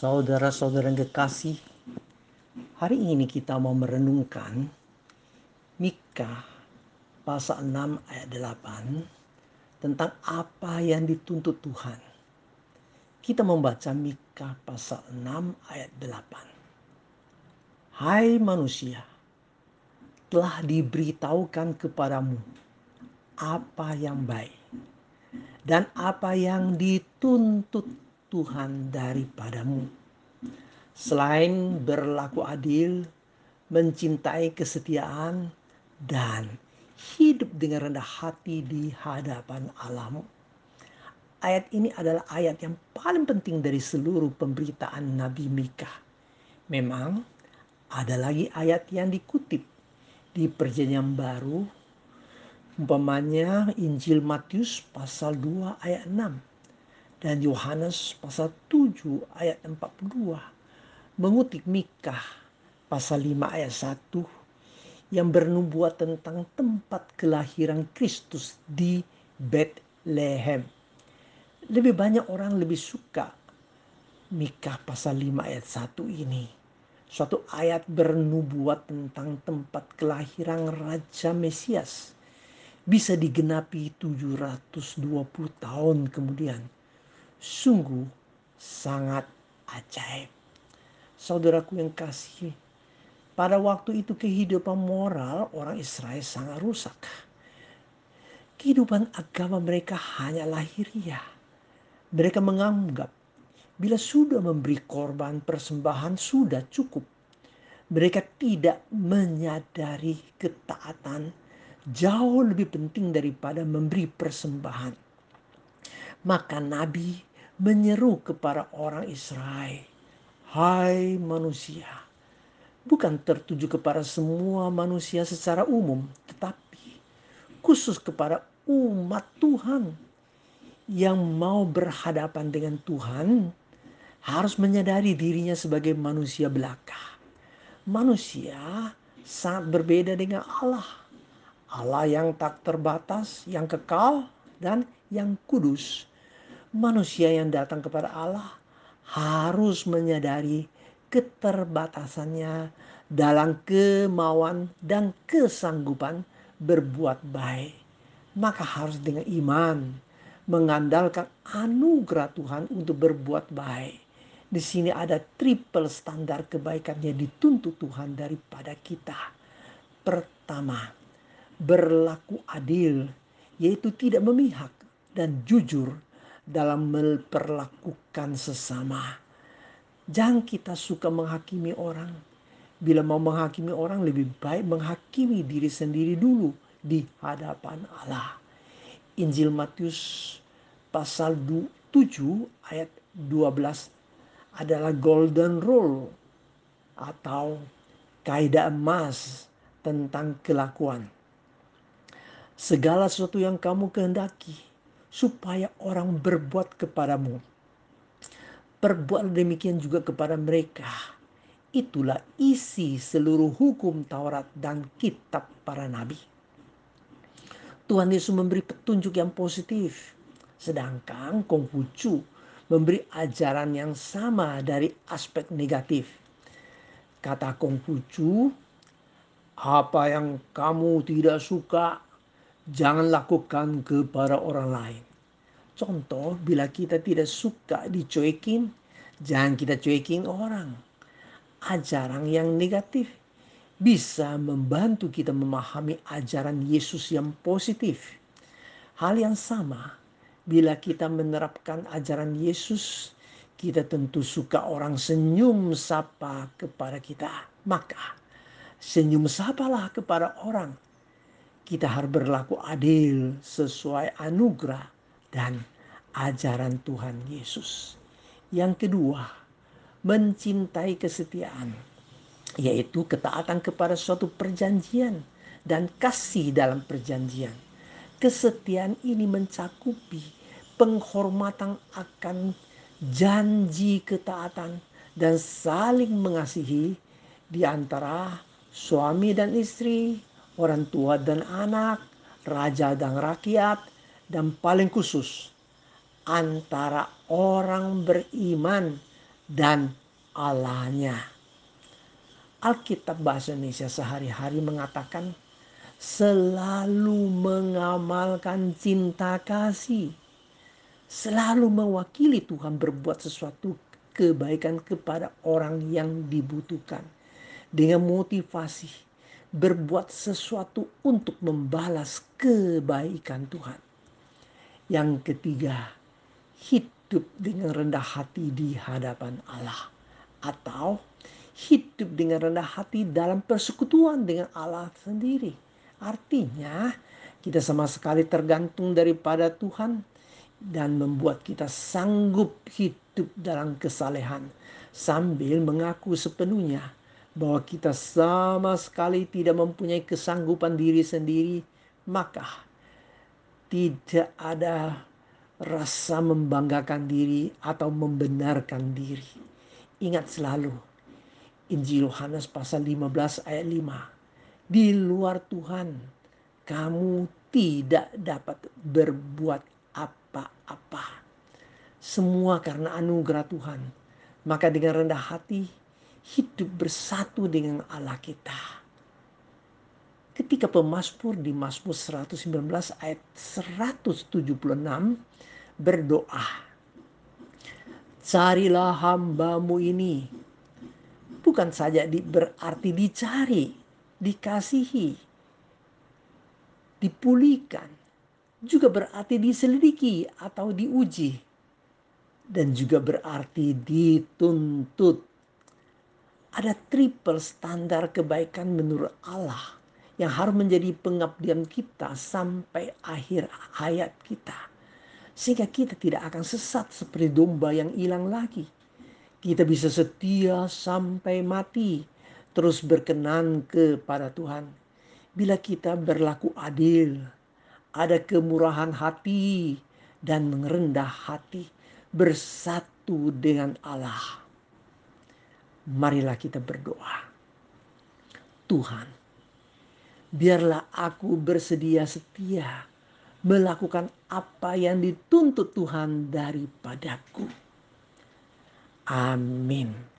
Saudara-saudara yang kekasih, hari ini kita mau merenungkan Mika pasal 6 ayat 8 tentang apa yang dituntut Tuhan. Kita membaca Mika pasal 6 ayat 8. Hai manusia, telah diberitahukan kepadamu apa yang baik dan apa yang dituntut Tuhan daripadamu. Selain berlaku adil, mencintai kesetiaan, dan hidup dengan rendah hati di hadapan alam. Ayat ini adalah ayat yang paling penting dari seluruh pemberitaan Nabi Mika. Memang ada lagi ayat yang dikutip di perjanjian baru umpamanya Injil Matius pasal 2 ayat 6 dan Yohanes pasal 7 ayat 42 mengutip Mikah pasal 5 ayat 1 yang bernubuat tentang tempat kelahiran Kristus di Bethlehem. Lebih banyak orang lebih suka Mikah pasal 5 ayat 1 ini. Suatu ayat bernubuat tentang tempat kelahiran Raja Mesias bisa digenapi 720 tahun kemudian sungguh sangat ajaib. Saudaraku yang kasih, pada waktu itu kehidupan moral orang Israel sangat rusak. Kehidupan agama mereka hanya lahiriah. Mereka menganggap bila sudah memberi korban persembahan sudah cukup. Mereka tidak menyadari ketaatan jauh lebih penting daripada memberi persembahan. Maka Nabi menyeru kepada orang Israel, "Hai manusia, bukan tertuju kepada semua manusia secara umum, tetapi khusus kepada umat Tuhan yang mau berhadapan dengan Tuhan harus menyadari dirinya sebagai manusia belaka. Manusia sangat berbeda dengan Allah. Allah yang tak terbatas, yang kekal, dan yang kudus manusia yang datang kepada Allah harus menyadari keterbatasannya dalam kemauan dan kesanggupan berbuat baik. Maka harus dengan iman mengandalkan anugerah Tuhan untuk berbuat baik. Di sini ada triple standar kebaikan yang dituntut Tuhan daripada kita. Pertama, berlaku adil, yaitu tidak memihak dan jujur dalam memperlakukan sesama. Jangan kita suka menghakimi orang. Bila mau menghakimi orang lebih baik menghakimi diri sendiri dulu di hadapan Allah. Injil Matius pasal 7 ayat 12 adalah golden rule atau kaidah emas tentang kelakuan. Segala sesuatu yang kamu kehendaki supaya orang berbuat kepadamu. Perbuat demikian juga kepada mereka. Itulah isi seluruh hukum Taurat dan kitab para nabi. Tuhan Yesus memberi petunjuk yang positif. Sedangkan Konghucu memberi ajaran yang sama dari aspek negatif. Kata Konghucu, apa yang kamu tidak suka jangan lakukan kepada orang lain. Contoh, bila kita tidak suka dicuekin, jangan kita cuekin orang. Ajaran yang negatif bisa membantu kita memahami ajaran Yesus yang positif. Hal yang sama, bila kita menerapkan ajaran Yesus, kita tentu suka orang senyum sapa kepada kita. Maka, senyum sapalah kepada orang kita harus berlaku adil sesuai anugerah dan ajaran Tuhan Yesus. Yang kedua, mencintai kesetiaan, yaitu ketaatan kepada suatu perjanjian dan kasih dalam perjanjian. Kesetiaan ini mencakupi penghormatan akan janji ketaatan dan saling mengasihi di antara suami dan istri, orang tua dan anak, raja dan rakyat, dan paling khusus antara orang beriman dan Allahnya. Alkitab Bahasa Indonesia sehari-hari mengatakan selalu mengamalkan cinta kasih. Selalu mewakili Tuhan berbuat sesuatu kebaikan kepada orang yang dibutuhkan. Dengan motivasi berbuat sesuatu untuk membalas kebaikan Tuhan. Yang ketiga, hidup dengan rendah hati di hadapan Allah. Atau hidup dengan rendah hati dalam persekutuan dengan Allah sendiri. Artinya kita sama sekali tergantung daripada Tuhan dan membuat kita sanggup hidup dalam kesalehan sambil mengaku sepenuhnya bahwa kita sama sekali tidak mempunyai kesanggupan diri sendiri maka tidak ada rasa membanggakan diri atau membenarkan diri. Ingat selalu Injil Yohanes pasal 15 ayat 5. Di luar Tuhan kamu tidak dapat berbuat apa-apa. Semua karena anugerah Tuhan. Maka dengan rendah hati hidup bersatu dengan Allah kita. Ketika pemasmur di Mazmur 119 ayat 176 berdoa. Carilah hambamu ini bukan saja di, berarti dicari, dikasihi, dipulihkan, juga berarti diselidiki atau diuji, dan juga berarti dituntut. Ada triple standar kebaikan menurut Allah yang harus menjadi pengabdian kita sampai akhir hayat kita. Sehingga kita tidak akan sesat seperti domba yang hilang lagi kita bisa setia sampai mati, terus berkenan kepada Tuhan. Bila kita berlaku adil, ada kemurahan hati dan rendah hati, bersatu dengan Allah. Marilah kita berdoa. Tuhan, biarlah aku bersedia setia melakukan apa yang dituntut Tuhan daripadaku Amin.